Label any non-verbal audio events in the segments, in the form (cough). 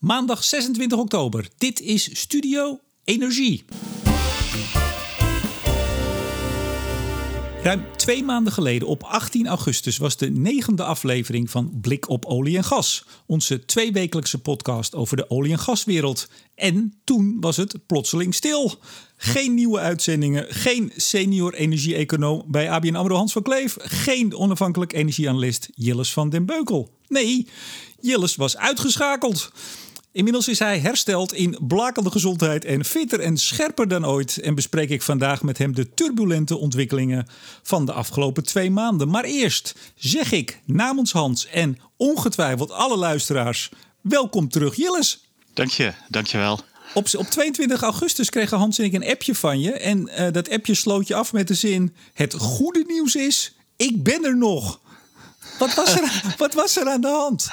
Maandag 26 oktober. Dit is Studio Energie. Ruim twee maanden geleden, op 18 augustus, was de negende aflevering van Blik op Olie en Gas. Onze tweewekelijkse podcast over de olie- en gaswereld. En toen was het plotseling stil. Geen nieuwe uitzendingen, geen senior energie-econoom bij ABN AMRO Hans van Kleef, geen onafhankelijk energieanalist Jilles van den Beukel. Nee, Jilles was uitgeschakeld. Inmiddels is hij hersteld in blakende gezondheid en fitter en scherper dan ooit. En bespreek ik vandaag met hem de turbulente ontwikkelingen van de afgelopen twee maanden. Maar eerst zeg ik namens Hans en ongetwijfeld alle luisteraars: welkom terug, Jilles. Dank je, dank je wel. Op, op 22 augustus kregen Hans en ik een appje van je. En uh, dat appje sloot je af met de zin: Het goede nieuws is, ik ben er nog. Wat was er, (laughs) wat was er aan de hand?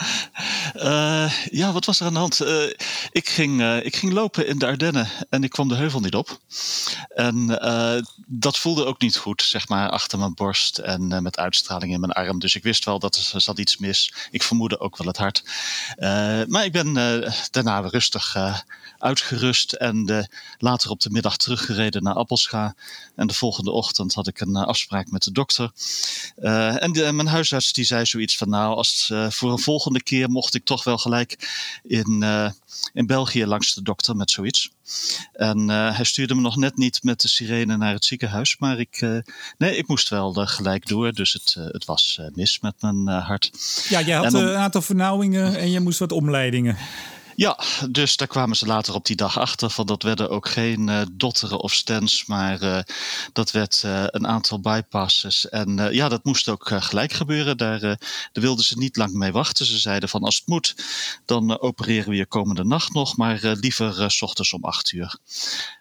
Uh, ja, wat was er aan de hand? Uh, ik, ging, uh, ik ging lopen in de Ardennen en ik kwam de heuvel niet op. En dat voelde ook niet goed, zeg maar, achter mijn borst en met uitstraling in mijn arm. Dus ik wist wel dat er zat iets mis. Ik vermoedde ook wel het hart. maar ik ben daarna weer rustig uitgerust en later op de middag teruggereden naar Appelscha. En de volgende ochtend had ik een afspraak met de dokter. en de, mijn huisarts die zei zei zoiets van, nou, als, uh, voor een volgende keer mocht ik toch wel gelijk in, uh, in België langs de dokter met zoiets. En uh, hij stuurde me nog net niet met de sirene naar het ziekenhuis, maar ik, nee, ik moest wel gelijk door. Dus het, het was mis met mijn hart. Ja, jij had een aantal vernauwingen en je moest wat omleidingen. Ja, dus daar kwamen ze later op die dag achter van dat werden ook geen uh, dotteren of stents, maar uh, dat werd uh, een aantal bypasses. En ja, dat moest ook gelijk gebeuren. Daar, daar wilden ze niet lang mee wachten. Ze zeiden van als het moet, dan opereren we je komende nacht nog, maar liever s ochtends om acht uur.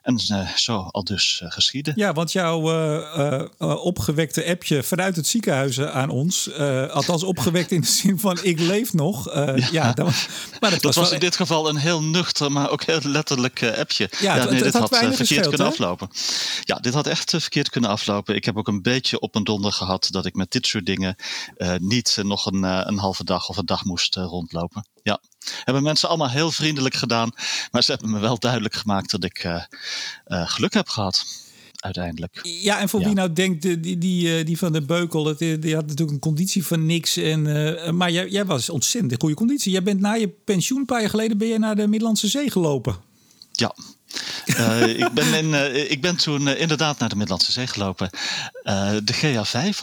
En zo al dus geschieden. Ja, want jouw opgewekte appje vanuit het ziekenhuis aan ons, althans opgewekt in de zin van ik leef nog. ja, ja dat, maar dat, dat was, was in dit geval een heel nuchter, maar ook heel letterlijk appje. Ja, ja nee, dit had, had verkeerd kunnen aflopen. Ja, dit had echt verkeerd kunnen aflopen. Ik heb ook een beetje op een donder gehad dat ik met dit soort dingen niet nog een, een halve dag of een dag moest rondlopen. Ja, hebben mensen allemaal heel vriendelijk gedaan, maar ze hebben me wel duidelijk gemaakt dat ik geluk heb gehad uiteindelijk. Ja, en voor wie nou denkt, die, die, die van de Beukel, die had natuurlijk een conditie van niks. En, uh, maar jij, jij was ontzettend in goede conditie. Jij bent na je pensioen, een paar jaar geleden, ben je naar de Middellandse Zee gelopen. Ja, uh, ik, ben in, uh, ik ben toen uh, inderdaad naar de Middellandse Zee gelopen. de GA5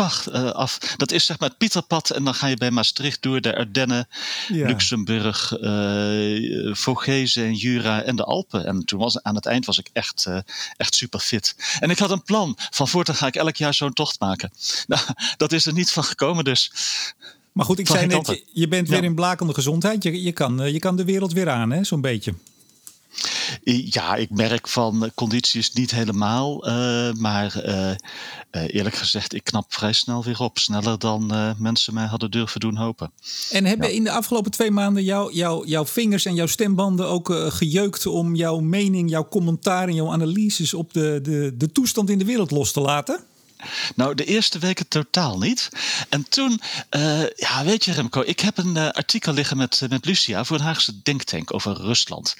af. Dat is zeg maar het Pieterpad. En dan ga je bij Maastricht door de Ardennen, ja. Luxemburg, Vogezen en Jura en de Alpen. En toen was aan het eind was ik echt, echt super fit. En ik had een plan. Van voortaan ga ik elk jaar zo'n tocht maken. (laughs) Nou, dat is er niet van gekomen dus. Maar goed, ik zei net, je, je bent weer in blakende gezondheid. Je, je, kan, je kan de wereld weer aan, hè, zo'n beetje. Ja, ik merk van conditie is niet helemaal. Uh, maar uh, eerlijk gezegd, ik knap vrij snel weer op. Sneller dan mensen mij hadden durven doen hopen. En hebben ja. in de afgelopen twee maanden jou, jou, jouw vingers en jouw stembanden ook gejeukt om jouw mening, jouw commentaar en jouw analyses op de, de, de toestand in de wereld los te laten? Nou, de eerste weken totaal niet. En toen, uh, ja, weet je Remco, ik heb een uh, artikel liggen met, uh, met Lucia voor een Haagse denktank over Rusland.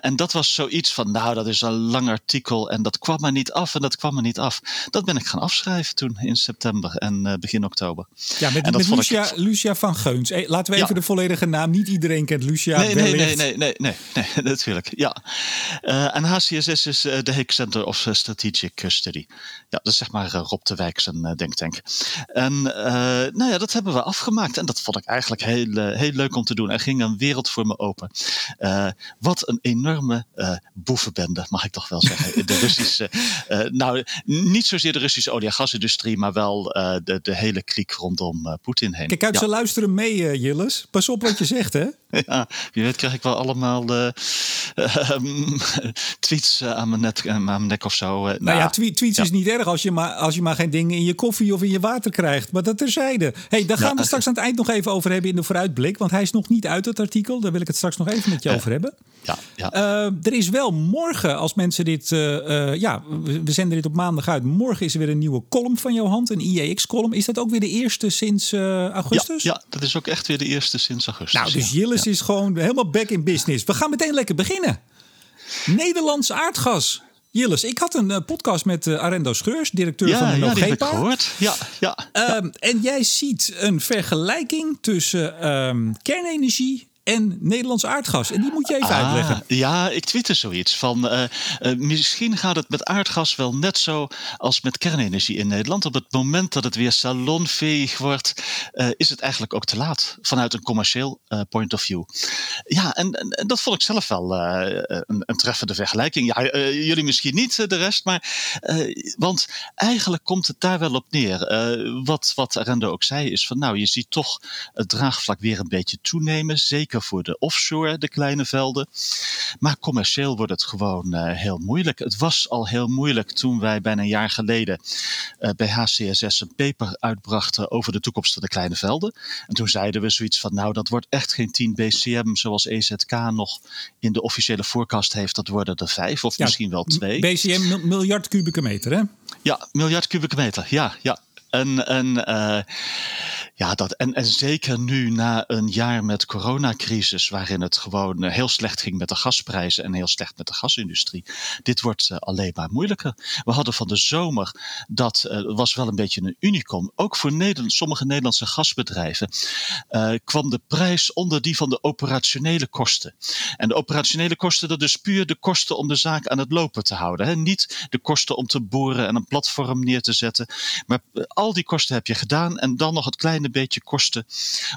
en dat was zoiets van, nou, dat is een lang artikel en dat kwam maar niet af en dat kwam maar niet af. Dat ben ik gaan afschrijven toen in september en begin oktober. Ja, met, met Lucia, ik... Lucia van Geuns. Hey, laten we even ja. de volledige naam, niet iedereen kent Lucia. Nee, nee, nee, nee, nee, nee, nee, (laughs) natuurlijk, ja. en HCSS is de Hague Center of Strategic Study. Ja, dat is zeg maar Rob de Wijk zijn uh, denktank. En uh, nou ja, dat hebben we afgemaakt. En dat vond ik eigenlijk heel, heel leuk om te doen. Er ging een wereld voor me open. wat een enorme boevenbende, mag ik toch wel zeggen. De Russische, (laughs) nou, niet zozeer de Russische olie- en gasindustrie, maar wel de, de hele kliek rondom Poetin heen. Kijk uit, ja. ze luisteren mee, Jilles. Pas op wat je zegt, hè? (laughs) ja, wie weet krijg ik wel allemaal ehm, (laughs) tweets aan, mijn net, aan mijn nek of zo. nou, nou ja, tweets is niet erg als je, maar, als je maar geen dingen in je koffie of in je water krijgt. Maar dat terzijde. hey, daar gaan we straks aan het eind nog even over hebben in de vooruitblik. Want hij is nog niet uit het artikel. Daar wil ik het straks nog even met je over hebben. Ja, ja. er is wel morgen, als mensen dit... ja, we zenden dit op maandag uit. Morgen is er weer een nieuwe column van jouw hand. Een IEX-column. Is dat ook weer de eerste sinds augustus? Ja, ja, dat is ook echt weer de eerste sinds augustus. Nou, dus Jillis is gewoon helemaal back in business. We gaan meteen lekker beginnen. Nederlands aardgas. Jillis, ik had een uh, podcast met uh, Arendo Scheurs, directeur ja, van de. Ja, heb ik gehoord. Ja, ja, um, En jij ziet een vergelijking tussen um, kernenergie en Nederlands aardgas. En die moet je even ah, uitleggen. Ja, ik twitter zoiets van. Uh, uh, misschien gaat het met aardgas wel net zo als met kernenergie in Nederland. Op het moment dat het weer salonveeg wordt, uh, is het eigenlijk ook te laat vanuit een commercieel point of view. Ja, en, en, dat vond ik zelf wel een, een, treffende vergelijking. Ja, jullie misschien niet de rest, maar want eigenlijk komt het daar wel op neer. wat, wat Arendo ook zei, is van nou, je ziet toch het draagvlak weer een beetje toenemen. Zeker voor de offshore, de kleine velden. Maar commercieel wordt het gewoon uh, heel moeilijk. Het was al heel moeilijk toen wij bijna een jaar geleden uh, bij HCSS een paper uitbrachten over de toekomst van de kleine velden. En toen zeiden we zoiets van, nou, dat wordt echt geen 10 BCM zoals EZK nog in de officiële forecast heeft. Dat worden er vijf of ja, misschien wel twee. BCM miljard kubieke meter, hè? Ja, miljard kubieke meter. Ja, ja. En, en, uh, ja, dat, en, en zeker nu na een jaar met coronacrisis, waarin het gewoon heel slecht ging met de gasprijzen en heel slecht met de gasindustrie. Dit wordt uh, alleen maar moeilijker. We hadden van de zomer, dat was wel een beetje een unicum. Ook voor Nederland, sommige Nederlandse gasbedrijven kwam de prijs onder die van de operationele kosten. En de operationele kosten, dat is puur de kosten om de zaak aan het lopen te houden. Hè? Niet de kosten om te boren en een platform neer te zetten, maar al die kosten heb je gedaan en dan nog het kleine beetje kosten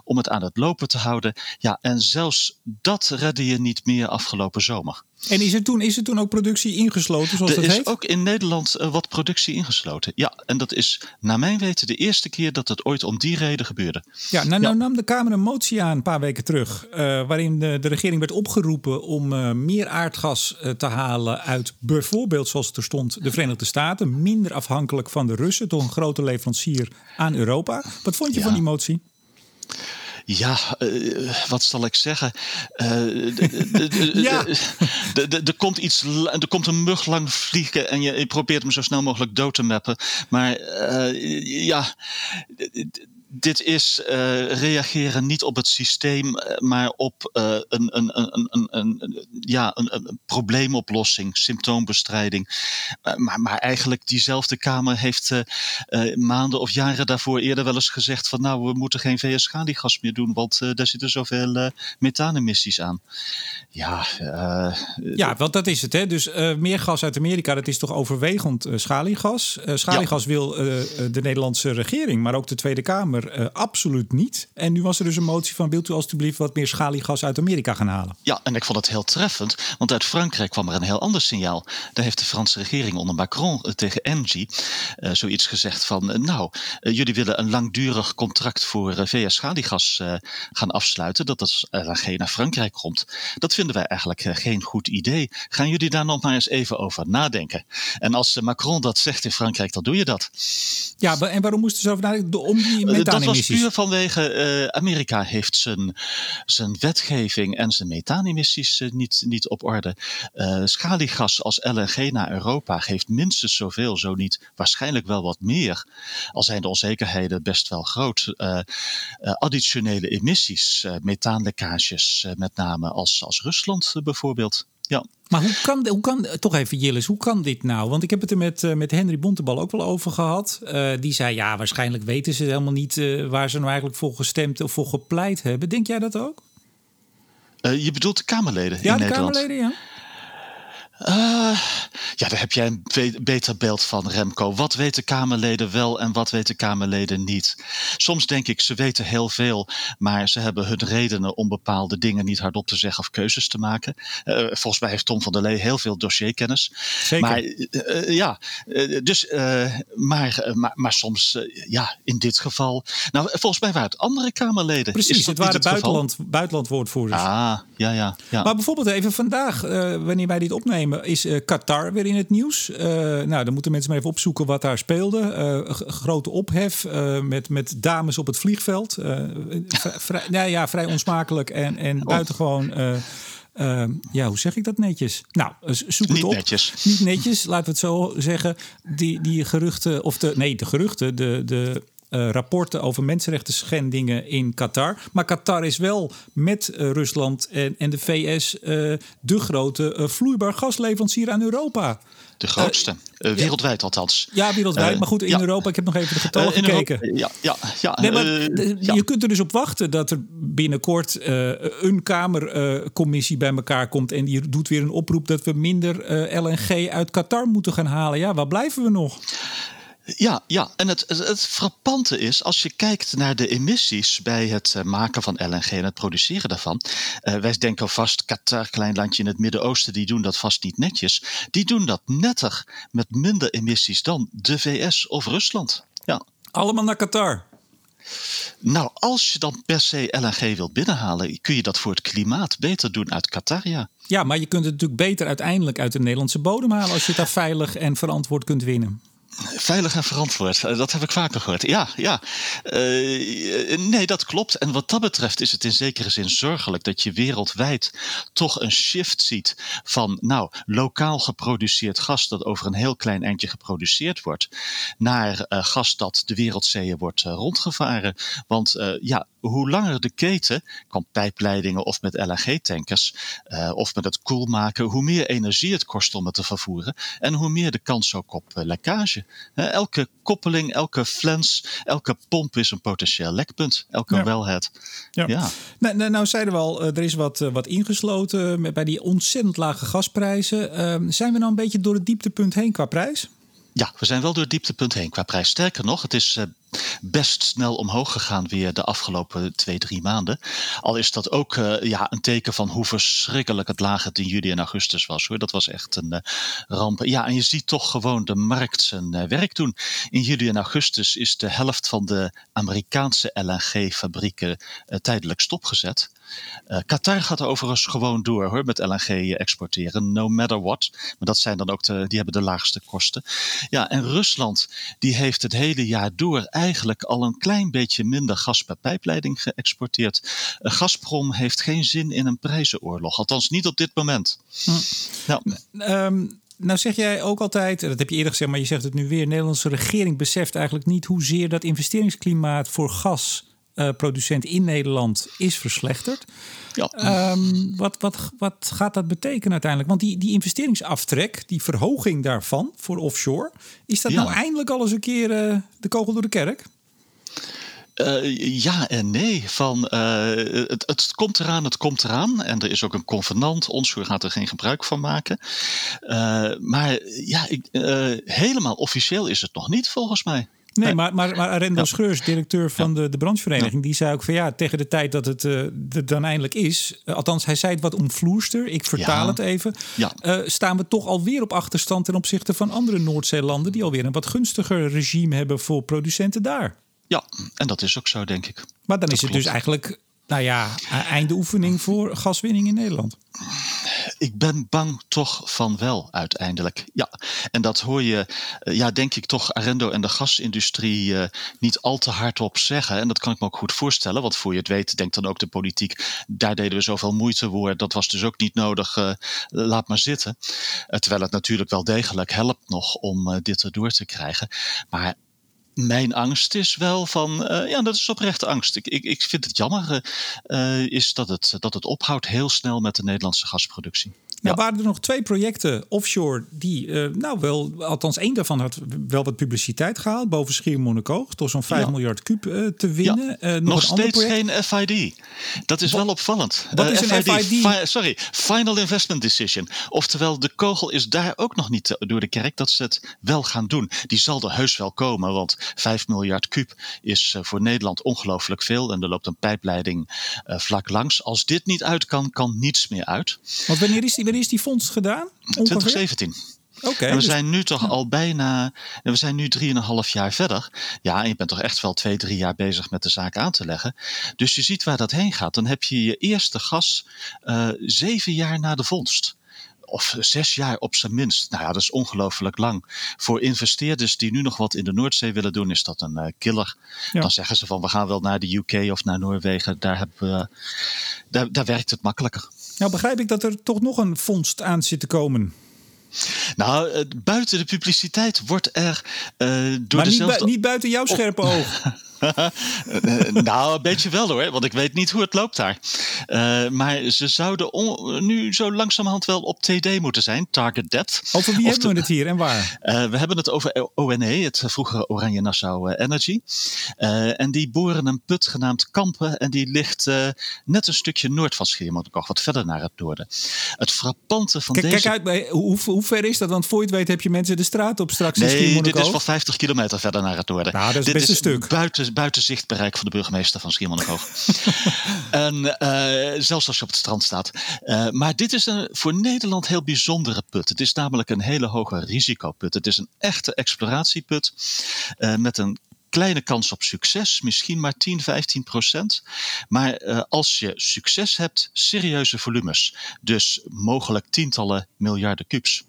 om het aan het lopen te houden. Ja, en zelfs dat redde je niet meer afgelopen zomer. En is er toen, is er toen ook productie ingesloten, zoals er dat is heet? ook in Nederland uh, wat productie ingesloten. Ja, en dat is naar mijn weten de eerste keer dat het ooit om die reden gebeurde. Ja, nou, nou nam de Kamer een motie aan een paar weken terug... Uh, waarin de, de, regering werd opgeroepen om uh, meer aardgas te halen... uit bijvoorbeeld, zoals het er stond, de Verenigde Staten. Minder afhankelijk van de Russen, toch een grote leverancier aan Europa. Wat vond je ja. van die motie? Ja, uh, wat zal ik zeggen? Er komt iets, er komt een mug lang vliegen en je, je, probeert hem zo snel mogelijk dood te mappen. Maar uh, ja dit is uh, reageren niet op het systeem, maar op uh, een, een, een, een, een, ja, een, een probleemoplossing, symptoombestrijding. Uh, maar, maar eigenlijk diezelfde Kamer heeft maanden of jaren daarvoor eerder wel eens gezegd van nou, we moeten geen VS-schaliegas meer doen, want daar zitten zoveel methaanemissies aan. Ja, ja, want dat is het. Hè? Dus meer gas uit Amerika, dat is toch overwegend schaliegas. schaliegas ja. wil de Nederlandse regering, maar ook de Tweede Kamer uh, absoluut niet. En nu was er dus een motie van: wilt u alstublieft wat meer schaliegas uit Amerika gaan halen? Ja, en ik vond het heel treffend, want uit Frankrijk kwam er een heel ander signaal. Daar heeft de Franse regering onder Macron uh, tegen Engie uh, zoiets gezegd van: nou, jullie willen een langdurig contract voor VS schaliegas gaan afsluiten, dat dat LNG naar Frankrijk komt. Dat vinden wij eigenlijk geen goed idee. Gaan jullie daar nog maar eens even over nadenken? En als Macron dat zegt in Frankrijk, dan doe je dat. Ja, en waarom moesten ze over nadenken? Om die dat was puur vanwege uh, Amerika heeft zijn, zijn wetgeving en zijn methaanemissies uh, niet, niet op orde. Uh, schaliegas als LNG naar Europa geeft minstens zoveel, zo niet waarschijnlijk wel wat meer. Al zijn de onzekerheden best wel groot. additionele emissies, methaanlekkages met name als, als Rusland bijvoorbeeld. Ja. Maar hoe kan, hoe kan, toch even Jillis, hoe kan dit nou? Want ik heb het er met, uh, met Henry Bontebal ook wel over gehad. Uh, die zei, ja, waarschijnlijk weten ze helemaal niet uh, waar ze nou eigenlijk voor gestemd of voor gepleit hebben. Denk jij dat ook? je bedoelt de Kamerleden ja, in de Nederland? Kamerleden, ja. Uh, ja, daar heb jij een beter beeld van, Remco. Wat weten Kamerleden wel en wat weten Kamerleden niet? Soms denk ik, ze weten heel veel, maar ze hebben hun redenen om bepaalde dingen niet hardop te zeggen of keuzes te maken. Uh, volgens mij heeft Tom van der Lee heel veel dossierkennis. Zeker. Maar uh, ja, dus, maar, maar, maar soms, ja, in dit geval. Nou, volgens mij waren het andere Kamerleden. Precies, het waren het buitenland, buitenlandwoordvoerders. Ah, ja, ja, ja. Maar bijvoorbeeld even vandaag, wanneer wij dit opnemen is uh, Qatar weer in het nieuws. Uh, nou, dan moeten mensen maar even opzoeken wat daar speelde. Uh, grote ophef met, met dames op het vliegveld. (laughs) vrij, nou ja, vrij onsmakelijk en, en oh. buitengewoon. ja, hoe zeg ik dat netjes? Nou, zoek het Niet op. Netjes. Niet netjes, laten we het zo zeggen. Die, die geruchten, of de, nee, de geruchten, de, de uh, rapporten over mensenrechten schendingen in Qatar. Maar Qatar is wel met uh, Rusland en, en de VS uh, eh, de grote vloeibaar gasleverancier aan Europa. De grootste, wereldwijd althans. Ja, wereldwijd. maar goed, in ja. Europa, ik heb nog even de getallen gekeken. Europa, ja, ja, ja. Nee, maar, je kunt er dus op wachten dat er binnenkort een Kamercommissie bij elkaar komt. En die doet weer een oproep dat we minder LNG uit Qatar moeten gaan halen. Ja, waar blijven we nog? Ja, ja, en het, het frappante is, als je kijkt naar de emissies bij het eh, maken van LNG en het produceren daarvan. Uh, wij denken vast, Qatar, klein landje in het Midden-Oosten, die doen dat vast niet netjes. Die doen dat netter met minder emissies dan de VS of Rusland. Ja. Allemaal naar Qatar. Nou, als je dan per se LNG wilt binnenhalen, kun je dat voor het klimaat beter doen uit Qatar, ja. Ja, maar je kunt het natuurlijk beter uiteindelijk uit de Nederlandse bodem halen als je het daar veilig en verantwoord kunt winnen. Veilig en verantwoord, eh, dat heb ik vaker gehoord. Ja, ja. Uh, nee, dat klopt. En wat dat betreft is het in zekere zin zorgelijk dat je wereldwijd toch een shift ziet van, nou, lokaal geproduceerd gas dat over een heel klein eindje geproduceerd wordt, naar gas dat de wereldzeeën wordt rondgevaren. Want ja, hoe langer de keten, kan pijpleidingen of met LNG-tankers of met het koelmaken, hoe meer energie het kost om het te vervoeren en hoe meer de kans ook op lekkage. Elke koppeling, elke flens, elke pomp is een potentieel lekpunt. Elke ja. wellhead. Ja. ja. Nou, nou, nou zeiden we al, er is wat, eh, wat ingesloten bij die ontzettend lage gasprijzen. Uh, zijn we nou een beetje door het dieptepunt heen qua prijs? Ja, we zijn wel door het dieptepunt heen qua prijs. Sterker nog, het is uh, best snel omhoog gegaan weer de afgelopen twee, drie maanden. Al is dat ook uh, ja, een teken van hoe verschrikkelijk het laag het in juli en augustus was. Hoor. Dat was echt een uh, ramp. Ja, en je ziet toch gewoon de markt zijn werk doen. In juli en augustus is de helft van de Amerikaanse LNG-fabrieken tijdelijk stopgezet. Uh, Qatar gaat overigens gewoon door hoor, met LNG exporteren, no matter what. Maar dat zijn dan ook de, die hebben de laagste kosten. Ja, en Rusland die heeft het hele jaar door eigenlijk al een klein beetje minder gas per pijpleiding geëxporteerd. Uh, Gazprom heeft geen zin in een prijzenoorlog, althans niet op dit moment. Hm. Nou, um, nou zeg jij ook altijd, dat heb je eerder gezegd, maar je zegt het nu weer, de Nederlandse regering beseft eigenlijk niet hoezeer dat investeringsklimaat voor gas producent in Nederland is verslechterd. Ja. Um, wat, wat, wat gaat dat betekenen uiteindelijk? Want die, die investeringsaftrek, die verhoging daarvan voor offshore, is dat nou eindelijk al eens een keer uh, de kogel door de kerk? Uh, ja en nee. Van, uh, het, het, komt eraan, het komt eraan. En er is ook een convenant. Onshore gaat er geen gebruik van maken. Uh, maar ja, ik, helemaal officieel is het nog niet volgens mij. Nee, maar, maar, maar Arendo ja. Schreurs, directeur van de, de branchevereniging, die zei ook van ja, tegen de tijd dat het uh, er dan eindelijk is, uh, althans hij zei het wat omvloerster, ik vertaal het even, uh, staan we toch alweer op achterstand ten opzichte van andere Noordzeelanden die alweer een wat gunstiger regime hebben voor producenten daar. Ja, en dat is ook zo, denk ik. Maar dan is het dus eigenlijk nou ja, einde oefening voor gaswinning in Nederland. Ik ben bang toch van wel uiteindelijk. Ja, en dat hoor je, eh, ja, denk ik toch, Arendo en de gasindustrie uh, niet al te hard op zeggen. En dat kan ik me ook goed voorstellen, want voor je het weet, denkt dan ook de politiek, daar deden we zoveel moeite voor, dat was dus ook niet nodig, uh, laat maar zitten. terwijl het natuurlijk wel degelijk helpt nog om dit erdoor te krijgen. Maar mijn angst is wel van, uh, ja, dat is oprechte angst. Ik, ik, ik vind het jammer, uh, is dat het, dat het ophoudt heel snel met de Nederlandse gasproductie. Nou waren er nog twee projecten offshore die, uh, nou wel, althans één daarvan had wel wat publiciteit gehaald. Boven Schiermonnikoog, toch zo'n 5 miljard kub uh, te winnen. Uh, nog, nog steeds geen FID. Dat is wel opvallend. Wat is een FID? Fi sorry, Final Investment Decision. Oftewel, de kogel is daar ook nog niet door de kerk dat ze het wel gaan doen. Die zal er heus wel komen, want 5 miljard kub is voor Nederland ongelooflijk veel. En er loopt een pijpleiding vlak langs. Als dit niet uit kan, kan niets meer uit. Want wanneer is die, wanneer is die fonds gedaan? Ongeveer? 2017. Oké. en we dus- zijn nu toch al bijna, we zijn nu drieënhalf jaar verder. Ja, en je bent toch echt wel twee, drie jaar bezig met de zaak aan te leggen. Dus je ziet waar dat heen gaat. Dan heb je je eerste gas uh, zeven jaar na de vondst of zes jaar op zijn minst. Nou ja, dat is ongelooflijk lang. Voor investeerders die nu nog wat in de Noordzee willen doen, is dat een uh, killer. Ja. Dan zeggen ze van we gaan wel naar de UK of naar Noorwegen. Daar, hebben we, daar, daar werkt het makkelijker. Nou begrijp ik dat er toch nog een vondst aan zit te komen. Nou, buiten de publiciteit wordt er uh, door maar dezelfde... niet, niet buiten jouw scherpe oog. (laughs) (laughs) nou, een beetje wel hoor, want ik weet niet hoe het loopt daar. Uh, maar ze zouden nu zo langzamerhand wel op TD moeten zijn, Target Depth. Over wie hebben we het hier en waar? Uh, (laughs) we hebben het over ONE, het vroegere Oranje Nassau Energy. Uh, en die boren een put genaamd Kampen en die ligt net een stukje noord van Schiermonnikoog, wat verder naar het noorden. Het frappante van kijk, deze... Kijk uit, hoe, hoe ver is dat? Want voor je het weet heb je mensen de straat op straks in Nee, dit is wel 50 kilometer verder naar het noorden. Nou, dat is dit best een is stuk. Buiten, buiten zichtbereik van de burgemeester van Schiermonnikoog. (laughs) en uh, zelfs als je op het strand staat. Uh, maar dit is een voor Nederland heel bijzondere put. Het is namelijk een hele hoge risicoput. Het is een echte exploratieput uh, met een kleine kans op succes, misschien maar 10, 15 procent. Maar uh, als je succes hebt, serieuze volumes. Dus mogelijk tientallen miljarden kubus.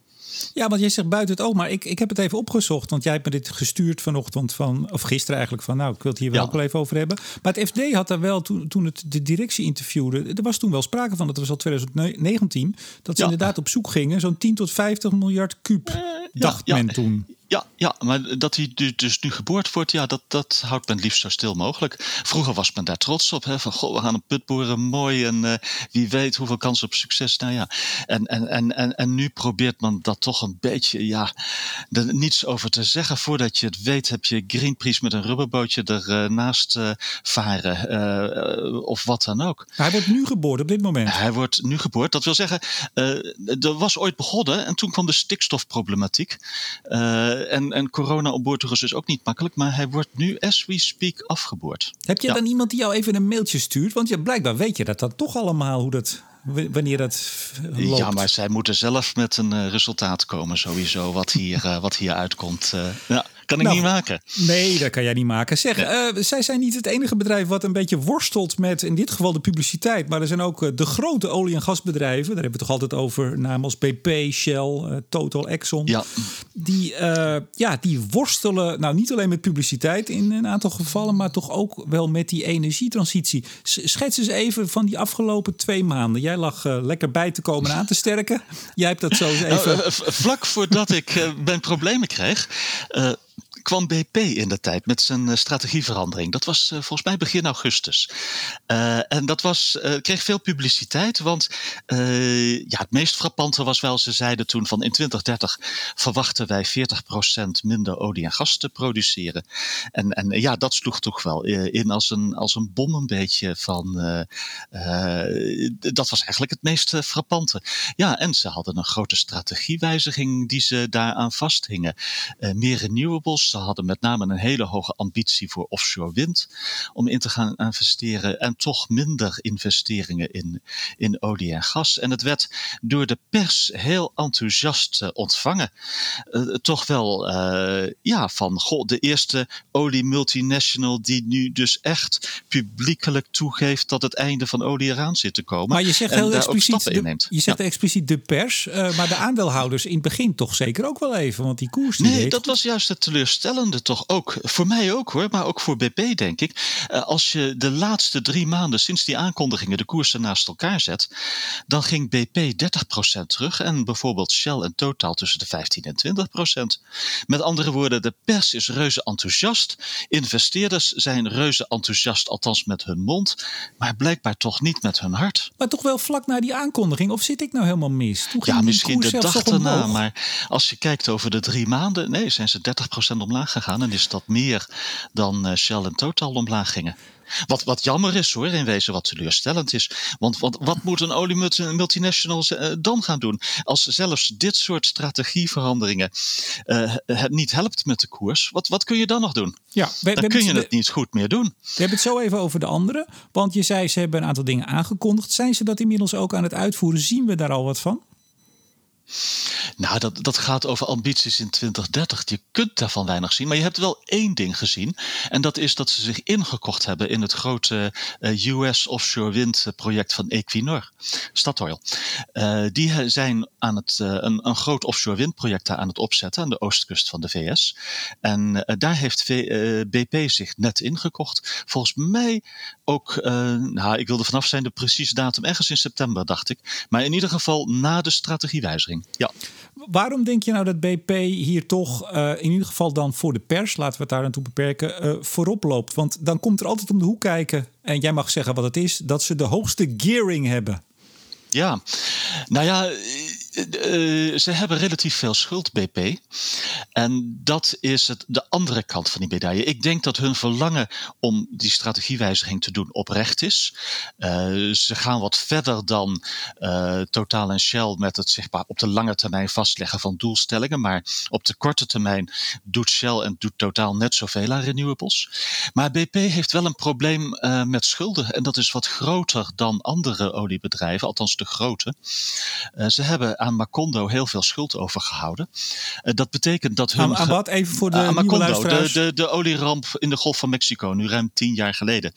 Ja, want jij zegt buiten het oog, maar ik, ik heb het even opgezocht. Want jij hebt me dit gestuurd vanochtend van, of gisteren eigenlijk, van nou, ik wil het hier wel, ja. wel even over hebben. Maar het FD had daar wel, toen, toen het de directie interviewde, er was toen wel sprake van, dat was al 2019, dat ze ja. inderdaad op zoek gingen, zo'n 10 tot 50 miljard kuub, uh, dacht ja, men toen. Ja, ja, maar dat hij dus nu geboord wordt, ja, dat, dat houdt men liefst zo stil mogelijk. Vroeger was men daar trots op, hè, van goh, we gaan een put boren, mooi en uh, wie weet hoeveel kans op succes. Nou ja, en, en, en, en, en nu probeert men dat toch een beetje, ja, er niets over te zeggen. Voordat je het weet heb je Greenpeace met een rubberbootje ernaast uh, varen uh, of wat dan ook. Hij wordt nu geboord op dit moment. Hij wordt nu geboord, dat wil zeggen, er was ooit begonnen en toen kwam de stikstofproblematiek. En, en corona op boord is dus ook niet makkelijk. Maar hij wordt nu, as we speak, afgeboord. Heb je ja. dan iemand die jou even een mailtje stuurt? Want ja, blijkbaar weet je dat dan toch allemaal hoe dat wanneer dat loopt. Ja, maar zij moeten zelf met een uh, resultaat komen sowieso, wat hier, uh, wat hier uitkomt. Ja, kan ik nou, niet maken. Nee, dat kan jij niet maken. Zeg, ja. zij zijn niet het enige bedrijf wat een beetje worstelt met in dit geval de publiciteit. Maar er zijn ook de grote olie- en gasbedrijven. Daar hebben we toch altijd over. Namen als BP, Shell, Total, Exxon. Ja. Die, ja, die worstelen nou niet alleen met publiciteit in een aantal gevallen. Maar toch ook wel met die energietransitie. Schets eens even van die afgelopen twee maanden. Jij lag lekker bij te komen en aan te sterken. Jij hebt dat zo eens even... Nou, uh, vlak voordat ik mijn problemen kreeg kwam BP in de tijd met zijn uh, strategieverandering. Dat was uh, volgens mij begin augustus. Uh, en dat was, kreeg veel publiciteit, want ja, het meest frappante was wel, ze zeiden toen van in 2030 verwachten wij 40% minder olie en gas te produceren. En, en ja, dat sloeg toch wel in als een, als een bom een beetje van, dat was eigenlijk het meest frappante. Ja, en ze hadden een grote strategiewijziging die ze daaraan vasthingen. meer renewables, ze hadden met name een hele hoge ambitie voor offshore wind om in te gaan investeren en toch minder investeringen in, in olie en gas. En het werd door de pers heel enthousiast uh, ontvangen. Uh, toch wel uh, ja, van goh, de eerste olie multinational die nu dus echt publiekelijk toegeeft dat het einde van olie eraan zit te komen. Maar je zegt heel expliciet, de, je zegt ja. expliciet de pers, maar de aandeelhouders in het begin toch zeker ook wel even, want die koers die Nee, dat was juist het teleurstelling teleurstellende toch ook. Voor mij ook hoor, maar ook voor BP denk ik. Uh, als je de laatste drie maanden sinds die aankondigingen de koersen naast elkaar zet, dan ging BP 30% terug en bijvoorbeeld Shell en Total tussen de 15 en 20%. Met andere woorden, de pers is reuze enthousiast. Investeerders zijn reuze enthousiast, althans met hun mond, maar blijkbaar toch niet met hun hart. Maar toch wel vlak na die aankondiging, of zit ik nou helemaal mis? Ja, misschien de dag daarna, maar als je kijkt over de drie maanden, nee, zijn ze 30% omlaag gegaan en is dat meer dan eh, Shell en Total omlaag gingen. Wat, wat jammer is hoor, in wezen wat teleurstellend is. Want wat, wat moet een oliemultinational uh, dan gaan doen? Als zelfs dit soort strategieveranderingen uh, het niet helpt met de koers, wat, wat kun je dan nog doen? Ja, we, dan kun je het, het niet goed meer doen. We hebben het zo even over de anderen. Want je zei ze hebben een aantal dingen aangekondigd. Zijn ze dat inmiddels ook aan het uitvoeren? Zien we daar al wat van? Nou, dat, dat gaat over ambities in 2030. Je kunt daarvan weinig zien. Maar je hebt wel één ding gezien. En dat is dat ze zich ingekocht hebben in het grote eh, US offshore windproject van Equinor, Statoil. Uh, die zijn aan het, een, een groot offshore windproject aan het opzetten aan de oostkust van de VS. En daar heeft BP zich net ingekocht. Volgens mij ook, nou, ik wilde vanaf zijn de precieze datum, ergens in september dacht ik. Maar in ieder geval na de strategiewijziging. Ja. Waarom denk je nou dat BP hier toch, uh, in ieder geval dan voor de pers, laten we het daar aan toe beperken, uh, voorop loopt? Want dan komt er altijd om de hoek kijken, en jij mag zeggen wat het is, dat ze de hoogste gearing hebben. Ja, nou ja, uh, ze hebben relatief veel schuld, BP. En dat is het, de andere kant van die medaille. Ik denk dat hun verlangen om die strategiewijziging te doen oprecht is. Uh, ze gaan wat verder dan uh, Total en Shell met het zichtbaar op de lange termijn vastleggen van doelstellingen. Maar op de korte termijn doet Shell en doet Total net zoveel aan renewables. Maar BP heeft wel een probleem met schulden. En dat is wat groter dan andere oliebedrijven, althans de grote. ze hebben aan Macondo heel veel schuld overgehouden. Uh, dat betekent dat hun... Aan, wat? Even voor de uh, Macondo, de, de, de olieramp in de Golf van Mexico, nu ruim tien jaar geleden.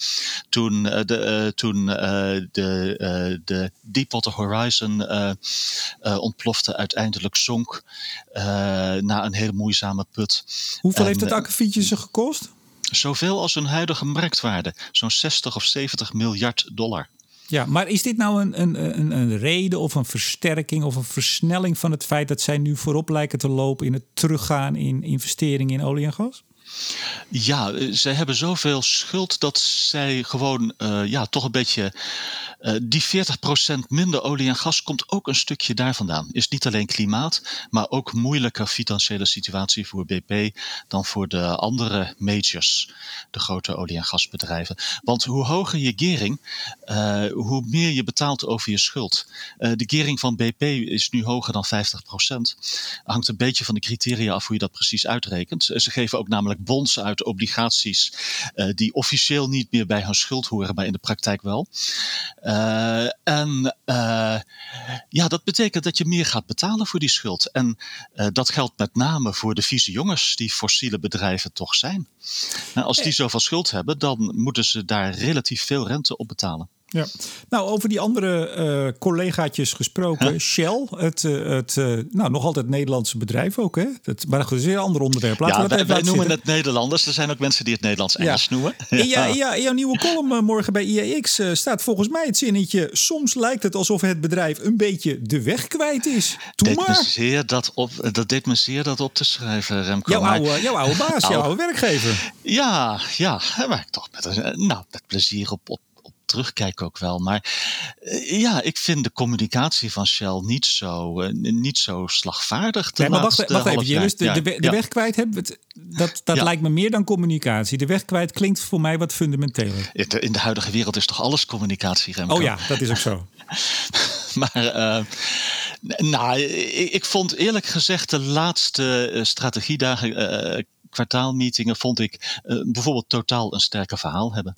Toen, uh, de, toen de, de Deepwater Horizon ontplofte, uiteindelijk zonk na een hele moeizame put. Hoeveel heeft het akkefietje ze gekost? Zoveel als hun huidige marktwaarde. Zo'n 60 of 70 miljard dollar. Ja, maar is dit nou een, een, een, een, reden of een versterking of een versnelling van het feit dat zij nu voorop lijken te lopen in het teruggaan in investeringen in olie en gas? Ja, eh, zij hebben zoveel schuld dat zij gewoon uh, ja, toch een beetje uh, die 40% minder olie en gas komt ook een stukje daar vandaan. Is niet alleen klimaat, maar ook moeilijke financiële situatie voor BP dan voor de andere majors, de grote olie- en gasbedrijven. Want hoe hoger je gering, hoe meer je betaalt over je schuld. De gering van BP is nu hoger dan 50%. Hangt een beetje van de criteria af hoe je dat precies uitrekent. Ze geven ook namelijk bonds uit, obligaties, die officieel niet meer bij hun schuld horen, maar in de praktijk wel. Uh, en uh, ja, dat betekent dat je meer gaat betalen voor die schuld. En dat geldt met name voor de vieze jongens die fossiele bedrijven toch zijn. Nou, als die zoveel schuld hebben, dan moeten ze daar relatief veel rente op betalen. Ja. Nou, over die andere uh, collegaatjes gesproken. Shell, het, uh, het uh, nou, nog altijd Nederlandse bedrijf ook. Hè? Het, maar goed, is een ander onderwerp. Laten ja, we wij, wij noemen het Nederlanders. Er zijn ook mensen die het Nederlands Engels (laughs) ja. noemen. Ja. In jouw nieuwe column morgen bij IEX staat volgens mij het zinnetje... soms lijkt het alsof het bedrijf een beetje de weg kwijt is. Doe deed maar. zeer dat, op, dat deed me zeer dat op te schrijven, Remco. Jouw, oude, jouw oude baas, jouw oude werkgever. Ja, ja, maar ik toch met, nou, met plezier op, op terugkijk ook wel. Maar uh, ja, ik vind de communicatie van Shell niet zo, uh, niet zo slagvaardig. Nee, maar wacht, wacht even, Julius, de, de, de, de weg kwijt hebben dat, dat lijkt me meer dan communicatie. De weg kwijt klinkt voor mij wat fundamenteler. In de huidige wereld is toch alles communicatie, Remco? Oh ja, dat is ook zo. (laughs) maar uh, nou, ik, ik, vond eerlijk gezegd de laatste strategiedagen kwartaalmeetingen vond ik uh, bijvoorbeeld totaal een sterker verhaal hebben.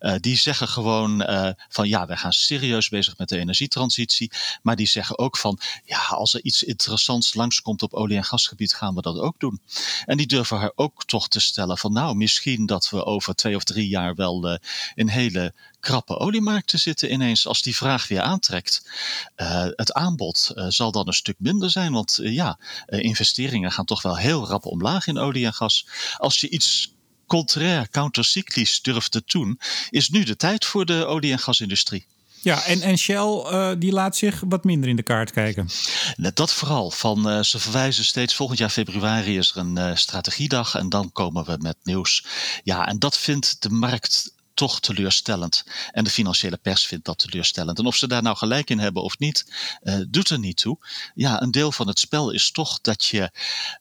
Uh, die zeggen gewoon uh, van ja, wij gaan serieus bezig met de energietransitie. Maar die zeggen ook van ja, als er iets interessants langskomt op olie- en gasgebied, gaan we dat ook doen. En die durven haar ook toch te stellen van nou, misschien dat we over twee of drie jaar wel een hele krappe oliemarkten zitten ineens. Als die vraag weer aantrekt, uh, het aanbod uh, zal dan een stuk minder zijn. Want uh, ja, investeringen gaan toch wel heel rap omlaag in olie en gas. Als je iets contrair, countercyclisch durft te doen, is nu de tijd voor de olie- en gasindustrie. Ja, en, en Shell uh, die laat zich wat minder in de kaart kijken. Dat vooral. Van, uh, ze verwijzen steeds volgend jaar februari is er een uh, strategiedag en dan komen we met nieuws. Ja, en dat vindt de markt toch teleurstellend. En de financiële pers vindt dat teleurstellend. En of ze daar nou gelijk in hebben of niet, uh, doet er niet toe. Ja, een deel van het spel is toch dat je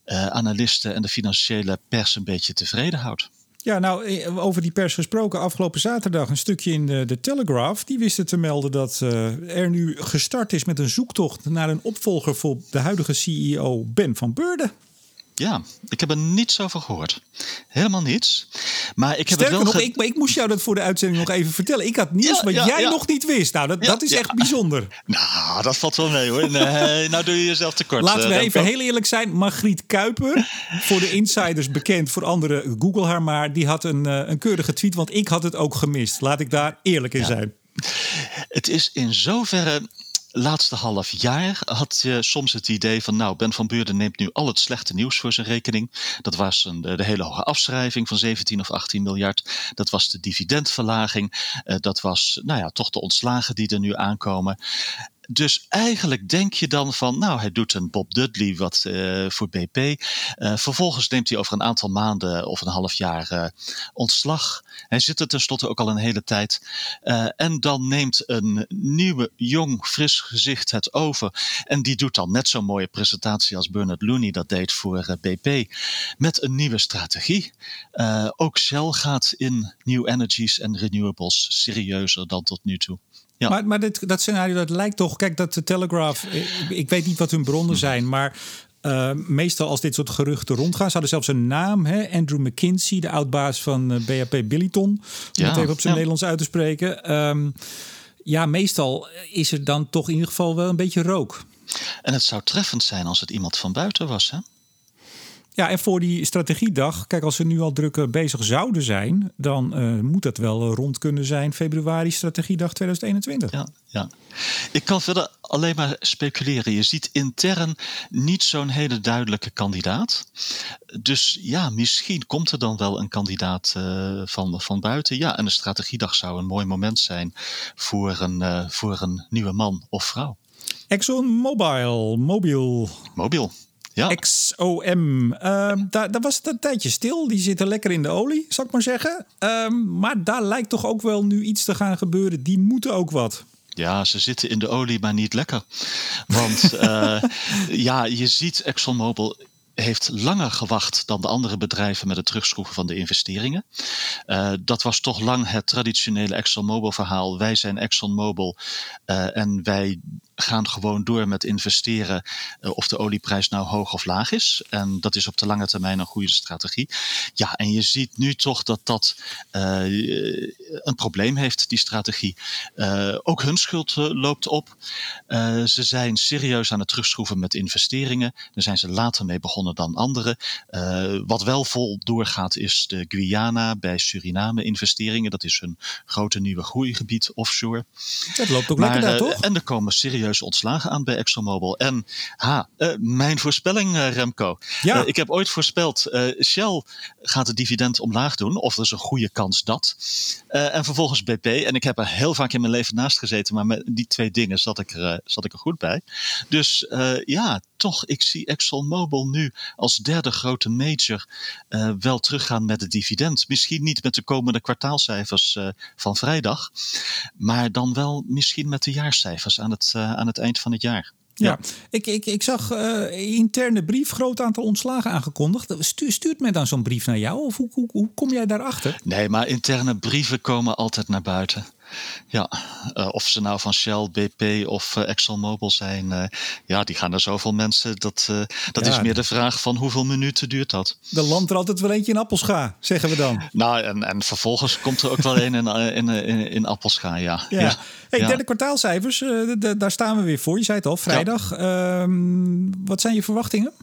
uh, analisten en de financiële pers een beetje tevreden houdt. Ja, nou, over die pers gesproken. Afgelopen zaterdag een stukje in de, de Telegraph. Die wisten te melden dat uh, er nu gestart is met een zoektocht naar een opvolger voor de huidige CEO Ben van Beurden. Ja, ik heb er niets over gehoord. Helemaal niets. Maar ik heb Sterker het wel nog, ik, ik, moest jou dat voor de uitzending nog even vertellen. Ik had nieuws wat jij nog niet wist. Nou, dat, is echt bijzonder. Nou, dat valt wel mee hoor. Nee, (laughs) nou doe je jezelf tekort. Laten we eh, even Remco. heel eerlijk zijn. Margriet Kuiper, voor de insiders bekend, voor anderen Google haar maar. Die had een, eh, een keurige tweet, want ik had het ook gemist. Laat ik daar eerlijk in zijn. Het is in zoverre. Laatste half jaar had je soms het idee van, nou, Ben van Beurden neemt nu al het slechte nieuws voor zijn rekening. Dat was een, de, de hele hoge afschrijving van 17 of 18 miljard. Dat was de dividendverlaging. Eh, dat was, nou ja, toch de ontslagen die er nu aankomen. Dus eigenlijk denk je dan van, nou, hij doet een Bob Dudley wat eh, voor BP. Eh, vervolgens neemt hij over een aantal maanden of een half jaar eh, ontslag. Hij zit er tenslotte ook al een hele tijd. En dan neemt een nieuwe, jong, fris gezicht het over. En die doet dan net zo'n mooie presentatie als Bernard Looney dat deed voor BP. Met een nieuwe strategie. Ook Shell gaat in new energies en renewables serieuzer dan tot nu toe. Ja. Maar, maar dit, dat scenario dat lijkt toch. Kijk, dat de Telegraph. Ik, ik weet niet wat hun bronnen zijn, maar. eh, meestal als dit soort geruchten rondgaan, ze hadden zelfs een naam. Hè? Andrew McKinsey, de oudbaas van eh, BHP Billiton. Om Ja, het even op zijn ja. Nederlands uit te spreken. Ehm, ja, meestal is er dan toch in ieder geval wel een beetje rook. En het zou treffend zijn als het iemand van buiten was, hè? Ja, en voor die strategiedag, kijk, als ze nu al druk bezig zouden zijn, dan eh, moet dat wel rond kunnen zijn februari, strategiedag 2021. Ja, ja. Ik kan verder alleen maar speculeren. Je ziet intern niet zo'n hele duidelijke kandidaat. Dus ja, misschien komt er dan wel een kandidaat eh, van, van buiten. Ja, en een strategiedag zou een mooi moment zijn voor een, eh, voor een nieuwe man of vrouw. Exxon Mobil, Mobil, Mobiel. Ja. XOM. Ehm, daar, daar was het een tijdje stil. Die zitten lekker in de olie, zal ik maar zeggen. Ehm, maar daar lijkt toch ook wel nu iets te gaan gebeuren. Die moeten ook wat. Ja, ze zitten in de olie, maar niet lekker. Want (laughs) eh, ja, je ziet ExxonMobil heeft langer gewacht dan de andere bedrijven met het terugschroeven van de investeringen. Uh, dat was toch lang het traditionele ExxonMobil verhaal. Wij zijn ExxonMobil uh, en wij gaan gewoon door met investeren uh, of de olieprijs nou hoog of laag is. En dat is op de lange termijn een goede strategie. Ja, en je ziet nu toch dat dat uh, een probleem heeft, die strategie. Uh, ook hun schuld loopt op. ze zijn serieus aan het terugschroeven met investeringen. Daar zijn ze later mee begonnen dan anderen. wat wel vol doorgaat is de Guyana bij Suriname investeringen. Dat is hun grote nieuwe groeigebied offshore. Dat loopt ook maar, lekker daar, toch? En er komen serieus ontslagen aan bij ExxonMobil. En ha, uh, mijn voorspelling, uh, Remco. Ja. Uh, ik heb ooit voorspeld, Shell gaat het dividend omlaag doen. Of er is een goede kans dat. en vervolgens BP. En ik heb er heel vaak in mijn leven naast gezeten. Maar met die twee dingen zat ik er, zat ik er goed bij. Dus ja, toch, ik zie ExxonMobil nu als derde grote major wel teruggaan met het dividend. Misschien niet met de komende kwartaalcijfers van vrijdag. Maar dan wel misschien met de jaarcijfers aan het, aan het eind van het jaar. Ja, ja. Ik, ik, ik zag uh, interne brief, groot aantal ontslagen aangekondigd. Stuurt, stuurt men dan zo'n brief naar jou of hoe, hoe, hoe kom jij daarachter? Nee, maar interne brieven komen altijd naar buiten. Ja, uh, of ze nou van Shell, BP of uh, ExxonMobil zijn, uh, ja, die gaan naar zoveel mensen. Dat, dat ja, is meer de vraag van hoeveel minuten duurt dat? Er landt er altijd wel eentje in Appelscha, zeggen we dan. Nou, en, en vervolgens komt er ook wel een in, in, in, in Appelscha, ja. ja. ja. Hey, derde kwartaalcijfers, daar staan we weer voor. Je zei het al, vrijdag. Ja. wat zijn je verwachtingen?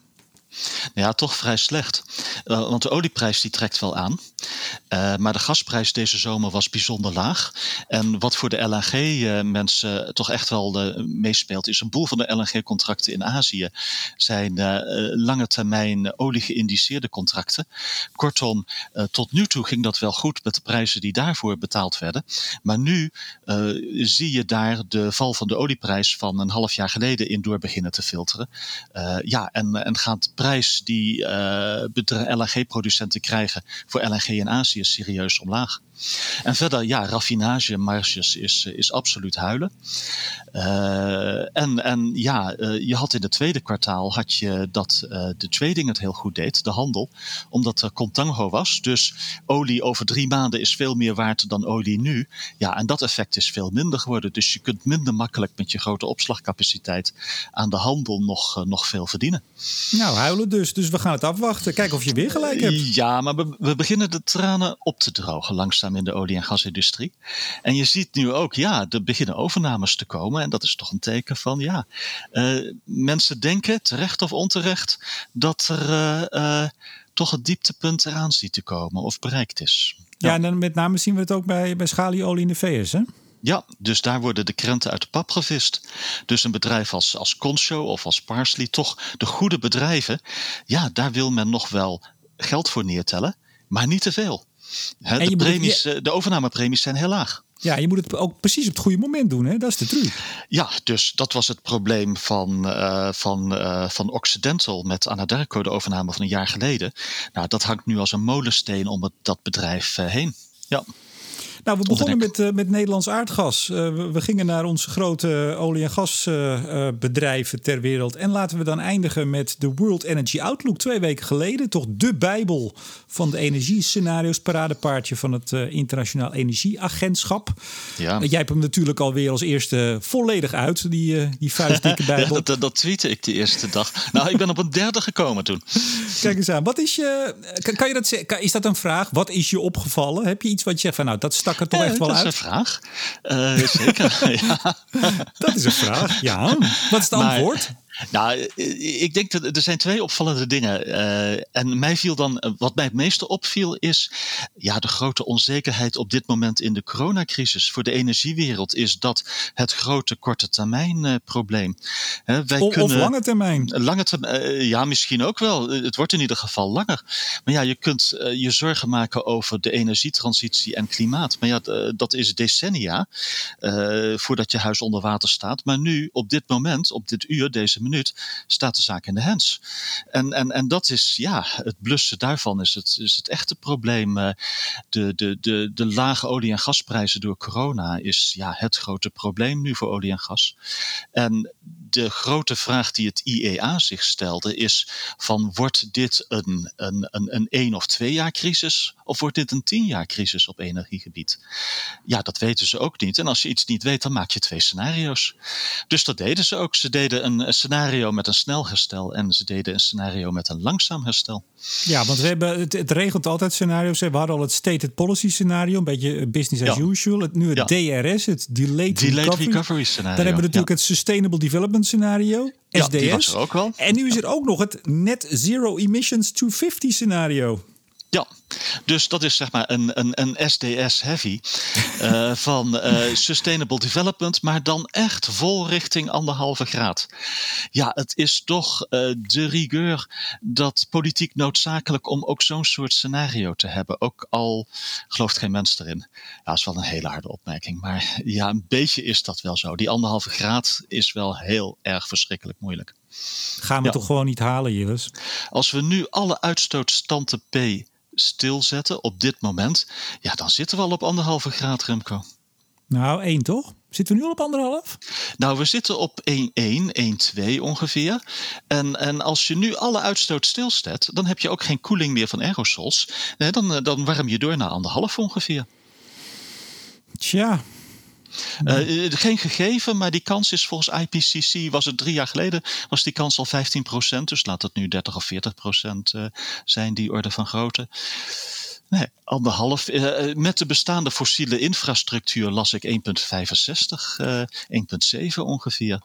Ja, toch vrij slecht. Uh, want de olieprijs die trekt wel aan. Uh, maar de gasprijs deze zomer was bijzonder laag. En wat voor de LNG-mensen uh, toch echt wel meespeelt, is een boel van de LNG-contracten in Azië zijn lange termijn olie geïndiceerde contracten. Kortom, tot nu toe ging dat wel goed met de prijzen die daarvoor betaald werden. Maar nu zie je daar de val van de olieprijs van een half jaar geleden in door beginnen te filteren. ja, en, en gaat prijs die uh, LNG-producenten krijgen voor LNG in Azië serieus omlaag. En verder, ja, raffinagemarges is, is absoluut huilen. Uh, en, en ja, uh, je had in het tweede kwartaal had je dat uh, de trading het heel goed deed, de handel, omdat er contango was. Dus olie over drie maanden is veel meer waard dan olie nu. Ja, en dat effect is veel minder geworden. Dus je kunt minder makkelijk met je grote opslagcapaciteit aan de handel nog, nog veel verdienen. Nou, huilen dus. Dus we gaan het afwachten. Kijken of je weer gelijk hebt. Ja, maar we, we beginnen de tranen op te drogen langzaam in de olie- en gasindustrie. En je ziet nu ook, ja, er beginnen overnames te komen. En dat is toch een teken van, ja, uh, mensen denken, terecht of onterecht, dat er uh, uh, toch het dieptepunt eraan ziet te komen of bereikt is. Ja, ja en dan met name zien we het ook bij, bij schalieolie in de VS, hè? Ja, dus daar worden de krenten uit de pap gevist. Dus een bedrijf als, als Concho of als Parsley, toch de goede bedrijven, ja, daar wil men nog wel geld voor neertellen, maar niet te veel. He, de, premies, het, je... de overnamepremies zijn heel laag. Ja, je moet het ook precies op het goede moment doen, hè? dat is de truc. Ja, dus dat was het probleem van, uh, van, uh, van Occidental met Anadarko, de overname van een jaar geleden. Nou, dat hangt nu als een molensteen om het, dat bedrijf uh, heen. Ja. Nou, we begonnen met, uh, met Nederlands aardgas. Uh, we, we, gingen naar onze grote olie- en gasbedrijven uh, ter wereld. En laten we dan eindigen met de World Energy Outlook. Twee weken geleden. Toch de bijbel van de energiescenario's. Paradepaardje van het Internationaal Energieagentschap. Ja. jij hebt hem natuurlijk alweer als eerste volledig uit. Die, die vuistdikke (laughs) bijbel. ja, dat, dat tweette ik de eerste dag. Nou, ik ben op een derde gekomen toen. Kijk eens aan. Wat is je... Kan, kan je dat, kan, is dat een vraag? Wat is je opgevallen? Heb je iets wat je zegt van... Nou, dat stak stak er toch echt wel uit? Dat is een vraag. Uh, zeker, (laughs) ja. Dat is een vraag, ja. Wat is het antwoord? Nou, ik denk dat er zijn twee opvallende dingen. Uh, en mij viel dan, wat mij het meeste opviel, is ja, de grote onzekerheid op dit moment in de coronacrisis. Voor de energiewereld is dat het grote korte termijn uh, probleem. He, wij of, kunnen, of lange termijn? Lange termijn, uh, ja, misschien ook wel. Het wordt in ieder geval langer. Maar ja, je kunt je zorgen maken over de energietransitie en klimaat. Maar ja, dat is decennia voordat je huis onder water staat. Maar nu, op dit moment, op dit uur, deze minuut staat de zaak in de hands. En, en, en dat is, ja, het blussen daarvan is het, is het echte probleem. Eh, de, de, de, de lage olie- en gasprijzen door corona is ja, het grote probleem nu voor olie en gas. En de grote vraag die het IEA zich stelde is van wordt dit een, een, een, een één of twee jaar crisis of wordt dit een tien jaar crisis op energiegebied? Ja, dat weten ze ook niet. En als je iets niet weet, dan maak je twee scenario's. Dus dat deden ze ook. Ze deden een scenario met een snel herstel en ze deden een scenario met een langzaam herstel. Ja, want we hebben, het, het regelt altijd scenario's. We hadden al het stated policy scenario, een beetje business as usual. Het, nu het ja. DRS, het Delayed, Delayed recovery. recovery. scenario. Dan hebben we natuurlijk het Sustainable Development scenario, SDS. die was er ook wel. En nu is er ook nog het Net Zero Emissions 250 scenario. Ja, dus dat is zeg maar een, een, een SDS heavy uh, (laughs) van uh, sustainable development, maar dan echt vol richting anderhalve graad. Ja, het is toch uh, de rigueur dat politiek noodzakelijk om ook zo'n soort scenario te hebben. Ook al gelooft geen mens erin. Ja, dat is wel een hele harde opmerking, maar ja, een beetje is dat wel zo. Die anderhalve graad is wel heel erg verschrikkelijk moeilijk. Gaan we ja. toch gewoon niet halen, Jilles? Als we nu alle uitstootstanden P stilzetten op dit moment, ja, dan zitten we al op anderhalve graad, Remco. Nou, één toch? Zitten we nu al op anderhalf? Nou, we zitten op 1,1, 1,2 ongeveer. En, en als je nu alle uitstoot stilzet, dan heb je ook geen koeling meer van aerosols. Nee, dan, dan warm je door naar anderhalf ongeveer. Tja, uh, geen gegeven, maar die kans is volgens IPCC, was het drie jaar geleden, was die kans al 15%. Dus laat het nu 30 of 40% uh, zijn, die orde van grootte. Nee, anderhalf. Uh, met de bestaande fossiele infrastructuur las ik 1,65, uh, 1,7 ongeveer.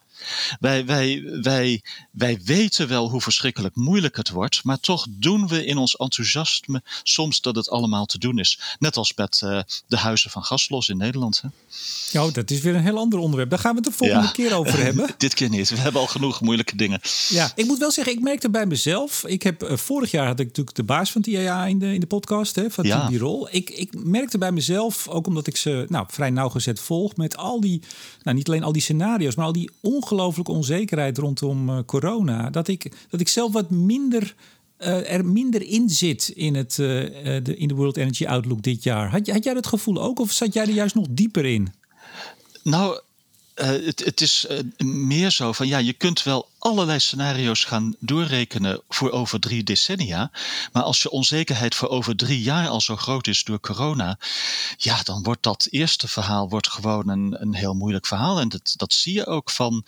Wij, wij, wij, wij weten wel hoe verschrikkelijk moeilijk het wordt, maar toch doen we in ons enthousiasme soms dat het allemaal te doen is. Net als met uh, de huizen van gaslos in Nederland. Hè? Ja, dat is weer een heel ander onderwerp. Daar gaan we het de volgende keer over hebben. (laughs) Dit keer niet. We hebben al genoeg moeilijke dingen. Ja, ik moet wel zeggen, ik merkte bij mezelf. Ik heb, uh, vorig jaar had ik natuurlijk de baas van TIA in de, in de podcast, hè, van ja. die rol. Ik, ik merkte bij mezelf, ook omdat ik ze nou, vrij nauwgezet volg, met al die, nou niet alleen al die scenario's, maar al die ongelooflijke onzekerheid rondom uh, corona, dat ik, dat ik zelf wat minder uh, er minder in zit in, het, uh, de, in de World Energy Outlook dit jaar. Had, had jij dat gevoel ook of zat jij er juist nog dieper in? Nou, het, het, is meer zo van ja, je kunt wel allerlei scenario's gaan doorrekenen voor over drie decennia. Maar als je onzekerheid voor over drie jaar al zo groot is door corona, ja, dan wordt dat eerste verhaal wordt gewoon een, een heel moeilijk verhaal. En dat, dat zie je ook van,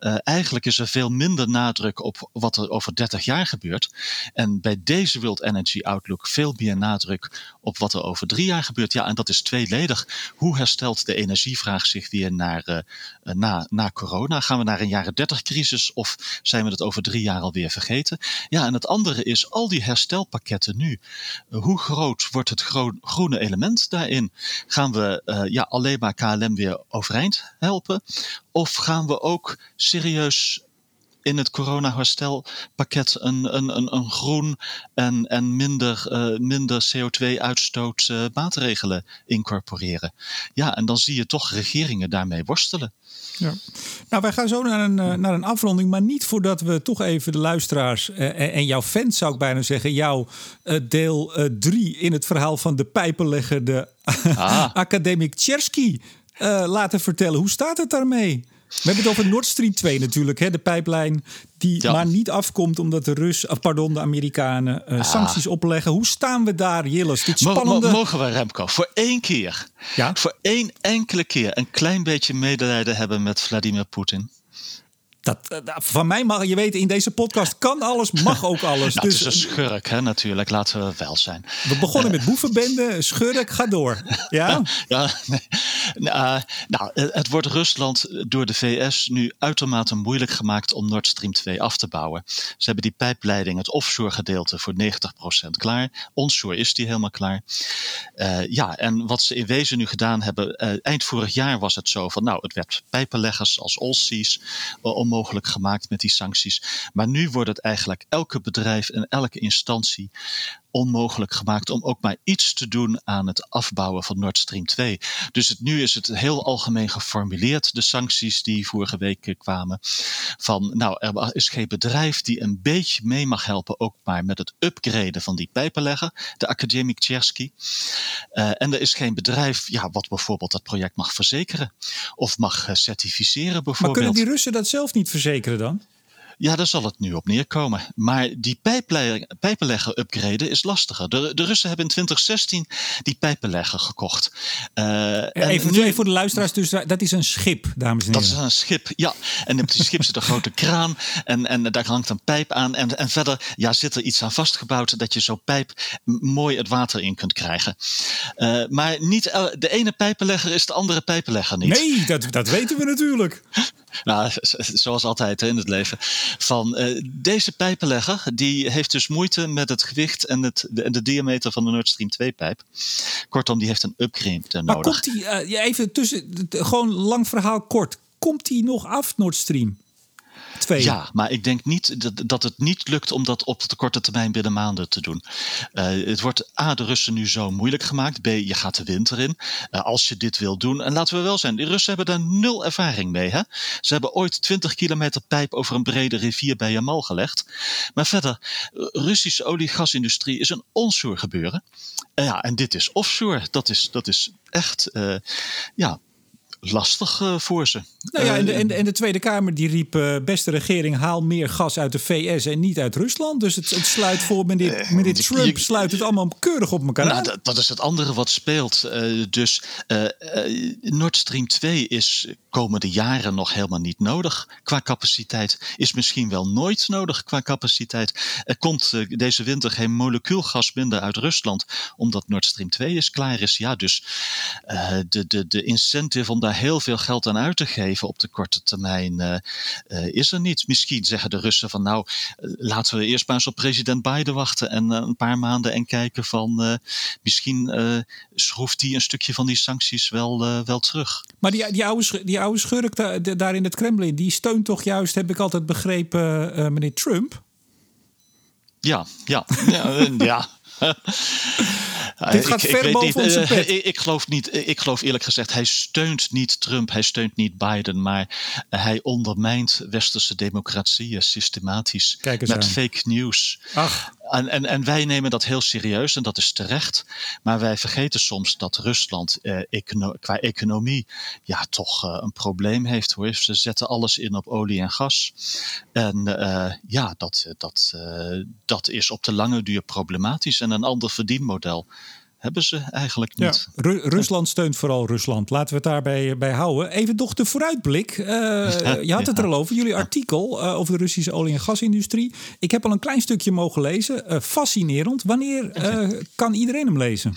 uh, eigenlijk is er veel minder nadruk op wat er over 30 jaar gebeurt. En bij deze World Energy Outlook veel meer nadruk op wat er over drie jaar gebeurt. Ja, en dat is tweeledig. Hoe herstelt de energievraag zich weer naar, uh, na, na corona? Gaan we naar een jaren 30 crisis of zijn we het over drie jaar alweer vergeten? Ja, en het andere is al die herstelpakketten nu. hoe groot wordt het groene element daarin? Gaan we uh, ja, alleen maar KLM weer overeind helpen? Of gaan we ook serieus in het corona-herstelpakket een, een, een, een groen en, en minder, uh, minder CO2-uitstoot uh, maatregelen incorporeren. Ja, en dan zie je toch regeringen daarmee worstelen. Ja. Nou, wij gaan zo naar een, uh, naar een afronding, maar niet voordat we toch even de luisteraars en jouw fans, zou ik bijna zeggen, jouw deel 3 in het verhaal van de pijpenlegger, de ah. (laughs) academic Tchersky, laten vertellen. Hoe staat het daarmee? We hebben het over Nord Stream 2 natuurlijk, hè, de pijplijn die ja. maar niet afkomt omdat de Rus, pardon, de Amerikanen uh, ah. sancties opleggen. Hoe staan we daar, Jilles? Dit spannende... Mogen we, Remco, voor één keer, ja? voor één enkele keer een klein beetje medelijden hebben met Vladimir Poetin? Dat, eh, van mij mag je weten, in deze podcast kan alles, mag ook alles. (laughs) nou, dus, het is een schurk, hè, natuurlijk. Laten we wel zijn. We begonnen met boevenbende, schurk, ga door. (laughs) Ja, ja nee. nou, nou, het wordt Rusland door de VS nu uitermate moeilijk gemaakt om Nord Stream 2 af te bouwen. Ze hebben die pijpleiding, het offshore gedeelte, voor 90% klaar. Onshore is die helemaal klaar. Uh, ja, en wat ze in wezen nu gedaan hebben, uh, eind vorig jaar was het zo van, nou, het werd pijpenleggers als Allseas om mogelijk gemaakt met die sancties. Maar nu wordt het eigenlijk elke bedrijf en elke instantie onmogelijk gemaakt om ook maar iets te doen aan het afbouwen van Nord Stream 2. Dus het, nu is het heel algemeen geformuleerd, de sancties die vorige week kwamen. Van nou, er is geen bedrijf die een beetje mee mag helpen, ook maar met het upgraden van die pijpenlegger, de Academic Tversky. Uh, en er is geen bedrijf ja, wat bijvoorbeeld dat project mag verzekeren of mag uh, certificeren bijvoorbeeld. Maar kunnen die Russen dat zelf niet verzekeren dan? Ja, daar zal het nu op neerkomen. Maar die pijpenlegger upgraden is lastiger. De, de Russen hebben in 2016 die pijpenlegger gekocht. Uh, even, nu, voor de luisteraars, dus dat is een schip, dames en heren. Dat is een schip, ja. En op die schip zit een grote kraan en, en daar hangt een pijp aan. En, en verder ja, zit er iets aan vastgebouwd dat je zo'n pijp mooi het water in kunt krijgen. Uh, maar niet de ene pijpenlegger is de andere pijpenlegger niet. Nee, dat, dat weten we natuurlijk. (laughs) nou, zoals altijd in het leven van uh, deze pijpenlegger, die heeft dus moeite met het gewicht en het, de, de diameter van de Nord Stream 2 pijp. Kortom, die heeft een upgrade nodig. Maar komt die, uh, even tussen, gewoon lang verhaal kort, komt die nog af, Nord Stream? Ja, maar ik denk niet dat, dat het niet lukt om dat op de korte termijn binnen maanden te doen. Uh, het wordt A, de Russen nu zo moeilijk gemaakt. B, je gaat de winter in. Uh, als je dit wil doen. En laten we wel zijn, de Russen hebben daar nul ervaring mee. Hè? Ze hebben ooit 20 kilometer pijp over een brede rivier bij Jamal gelegd. Maar verder, Russische olie-gasindustrie is een onshore gebeuren. Ja, en dit is offshore. Dat is, dat is echt, ja, lastig uh, voor ze. Nou ja, en de, en, de, en de Tweede Kamer die riep: uh, beste regering, haal meer gas uit de VS en niet uit Rusland. Dus het, het sluit voor meneer, uh, meneer Trump, je, sluit het allemaal keurig op elkaar. Nou, dat, dat, is het andere wat speelt. dus Nord Stream 2 is komende jaren nog helemaal niet nodig qua capaciteit. Is misschien wel nooit nodig qua capaciteit. Er komt deze winter geen molecuulgas minder uit Rusland, omdat Nord Stream 2 is klaar is. Ja, dus de, de, de incentive om daar daar heel veel geld aan uit te geven op de korte termijn uh, is er niet. Misschien zeggen de Russen van nou, laten we eerst maar eens op president Biden wachten en een paar maanden en kijken van misschien schroeft hij een stukje van die sancties wel, wel terug. Maar die, die, oude, die oude schurk daar, daar in het Kremlin, die steunt toch juist, heb ik altijd begrepen, meneer Trump? Ja, ja, ja. ja. (laughs) Dit gaat ik, ver ik boven onze pet. Ik, ik, geloof niet, ik geloof eerlijk gezegd, hij steunt niet Trump, hij steunt niet Biden, maar hij ondermijnt westerse democratieën systematisch met fake news. Ach. En, en, en wij nemen dat heel serieus en dat is terecht. Maar wij vergeten soms dat Rusland eh, qua economie ja, toch eh, een probleem heeft. Hoor. Ze zetten alles in op olie en gas. En uh, ja, dat, dat, uh, dat is op de lange duur problematisch. En een ander verdienmodel hebben ze eigenlijk niet. Ja, Rusland steunt vooral Rusland. Laten we het daarbij eh, bij houden. Even toch de vooruitblik. (laughs) Uh, je had het er al over, jullie artikel uh, over de Russische olie- en gasindustrie. Ik heb al een klein stukje mogen lezen. Uh, fascinerend. Wanneer kan iedereen hem lezen?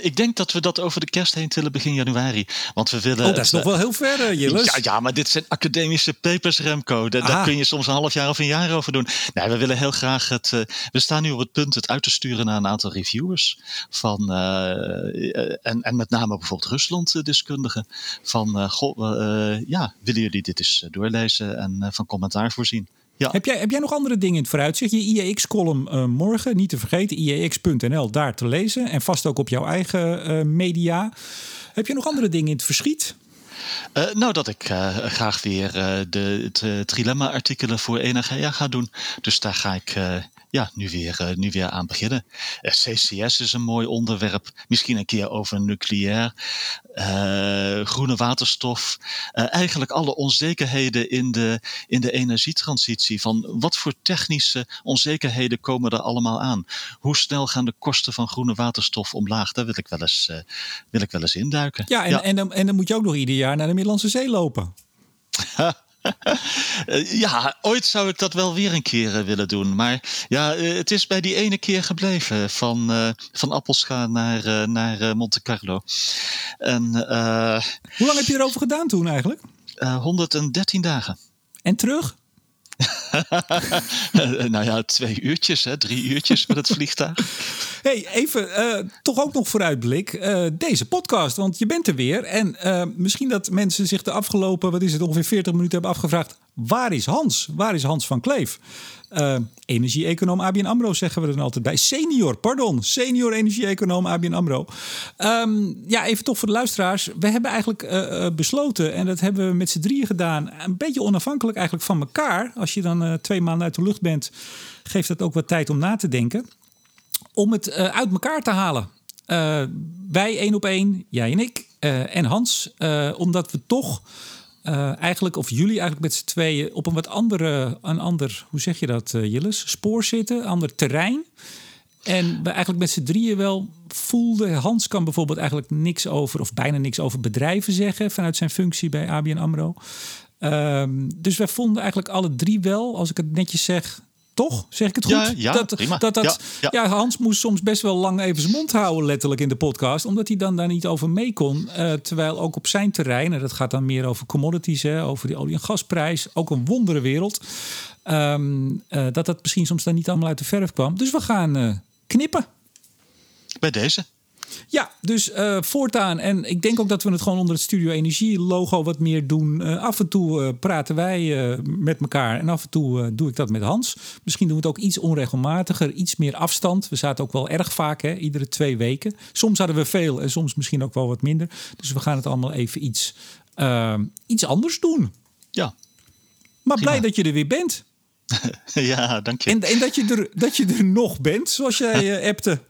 ik denk dat we dat over de kerst heen tillen begin januari. Want we willen. Oh, dat is nog wel heel ver, Jilles. Ja, ja, maar dit zijn academische papers, Remco. Daar, daar, kun je soms een half jaar of een jaar over doen. Nee, we willen heel graag het. we staan nu op het punt het uit te sturen naar een aantal reviewers van en, en met name bijvoorbeeld Rusland-deskundigen. Van, goh, ja, willen jullie dit eens doorlezen en van commentaar voorzien? Ja. Heb, jij, heb jij nog andere dingen in het vooruitzicht? Je IEX-column morgen, niet te vergeten, IEX.nl, daar te lezen. En vast ook op jouw eigen media. Heb je nog andere dingen in het verschiet? Uh, nou, dat ik uh, graag weer uh, de, de trilemma-artikelen voor Energia ga doen. Dus daar ga ik ja, nu, weer, uh, nu weer aan beginnen. Uh, CCS is een mooi onderwerp. Misschien een keer over nucleair, uh, groene waterstof. eigenlijk alle onzekerheden in de, in de energietransitie. Van wat voor technische onzekerheden komen er allemaal aan? Hoe snel gaan de kosten van groene waterstof omlaag? Daar wil ik wel eens, wil ik wel eens induiken. Ja, en, ja. En, dan, en dan moet je ook nog ieder jaar naar de Middellandse Zee lopen. (laughs) Eh, ja, ooit zou ik dat wel weer een keer eh, willen doen. Maar ja, eh, het is bij die ene keer gebleven. Van, van Appelscha naar, naar Monte Carlo. En, Hoe lang heb je erover gedaan toen eigenlijk? 113 dagen. En terug? (laughs) nou ja, twee uurtjes, hè, drie uurtjes met het vliegtuig. Hey, even uh, toch ook nog vooruitblik. Uh, deze podcast, want je bent er weer. En uh, misschien dat mensen zich de afgelopen, wat is het, ongeveer 40 minuten hebben afgevraagd. Waar is Hans? Waar is Hans van Kleef? Uh, energie-econoom ABN AMRO zeggen we er dan altijd bij. Senior, pardon. Senior energie-econoom ABN AMRO. Um, ja, even toch voor de luisteraars. We hebben eigenlijk uh, besloten, en dat hebben we met z'n drieën gedaan... een beetje onafhankelijk eigenlijk van elkaar. Als je dan twee maanden uit de lucht bent... geeft dat ook wat tijd om na te denken. Om het uit elkaar te halen. wij één op één, jij en ik en Hans. omdat we toch... Uh, eigenlijk, of jullie eigenlijk met z'n tweeën op een wat andere, een ander, hoe zeg je dat, uh, Jilles? Spoor zitten, ander terrein. En we eigenlijk met z'n drieën wel voelden. Hans kan bijvoorbeeld eigenlijk niks over, of bijna niks over bedrijven zeggen vanuit zijn functie bij ABN Amro. Um, dus wij vonden eigenlijk alle drie wel, als ik het netjes zeg, toch? Zeg ik het goed? Ja, ja dat, prima. Dat, dat, ja, ja. Hans moest soms best wel lang even zijn mond houden, letterlijk in de podcast. Omdat hij dan daar niet over mee kon. Uh, terwijl ook op zijn terrein, en dat gaat dan meer over commodities, hè, over die olie- en gasprijs. Ook een wondere wereld. Um, uh, dat dat misschien soms dan niet allemaal uit de verf kwam. Dus we gaan uh, knippen. Bij deze. Ja, dus uh, voortaan. En ik denk ook dat we het gewoon onder het Studio Energie logo wat meer doen. Uh, af en toe uh, praten wij met elkaar en af en toe doe ik dat met Hans. Misschien doen we het ook iets onregelmatiger, iets meer afstand. We zaten ook wel erg vaak, hè, iedere twee weken. Soms hadden we veel en soms misschien ook wel wat minder. Dus we gaan het allemaal even iets, iets anders doen. Ja. Maar blij dat je er weer bent. (laughs) ja, dank je. En, en dat, je er, dat je er nog bent, zoals jij appte.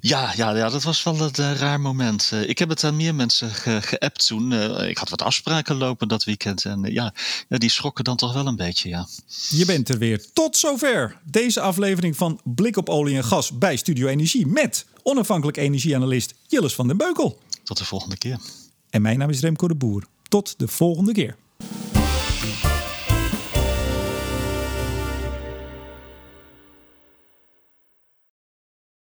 Ja, ja, ja, dat was wel een uh, raar moment. Uh, ik heb het aan meer mensen ge geappt toen. Uh, ik had wat afspraken lopen dat weekend. En ja, ja, die schrokken dan toch wel een beetje, ja. Je bent er weer. Tot zover deze aflevering van Blik op olie en gas bij Studio Energie... met onafhankelijk energieanalist Jilles van den Beukel. Tot de volgende keer. En mijn naam is Remco de Boer. Tot de volgende keer.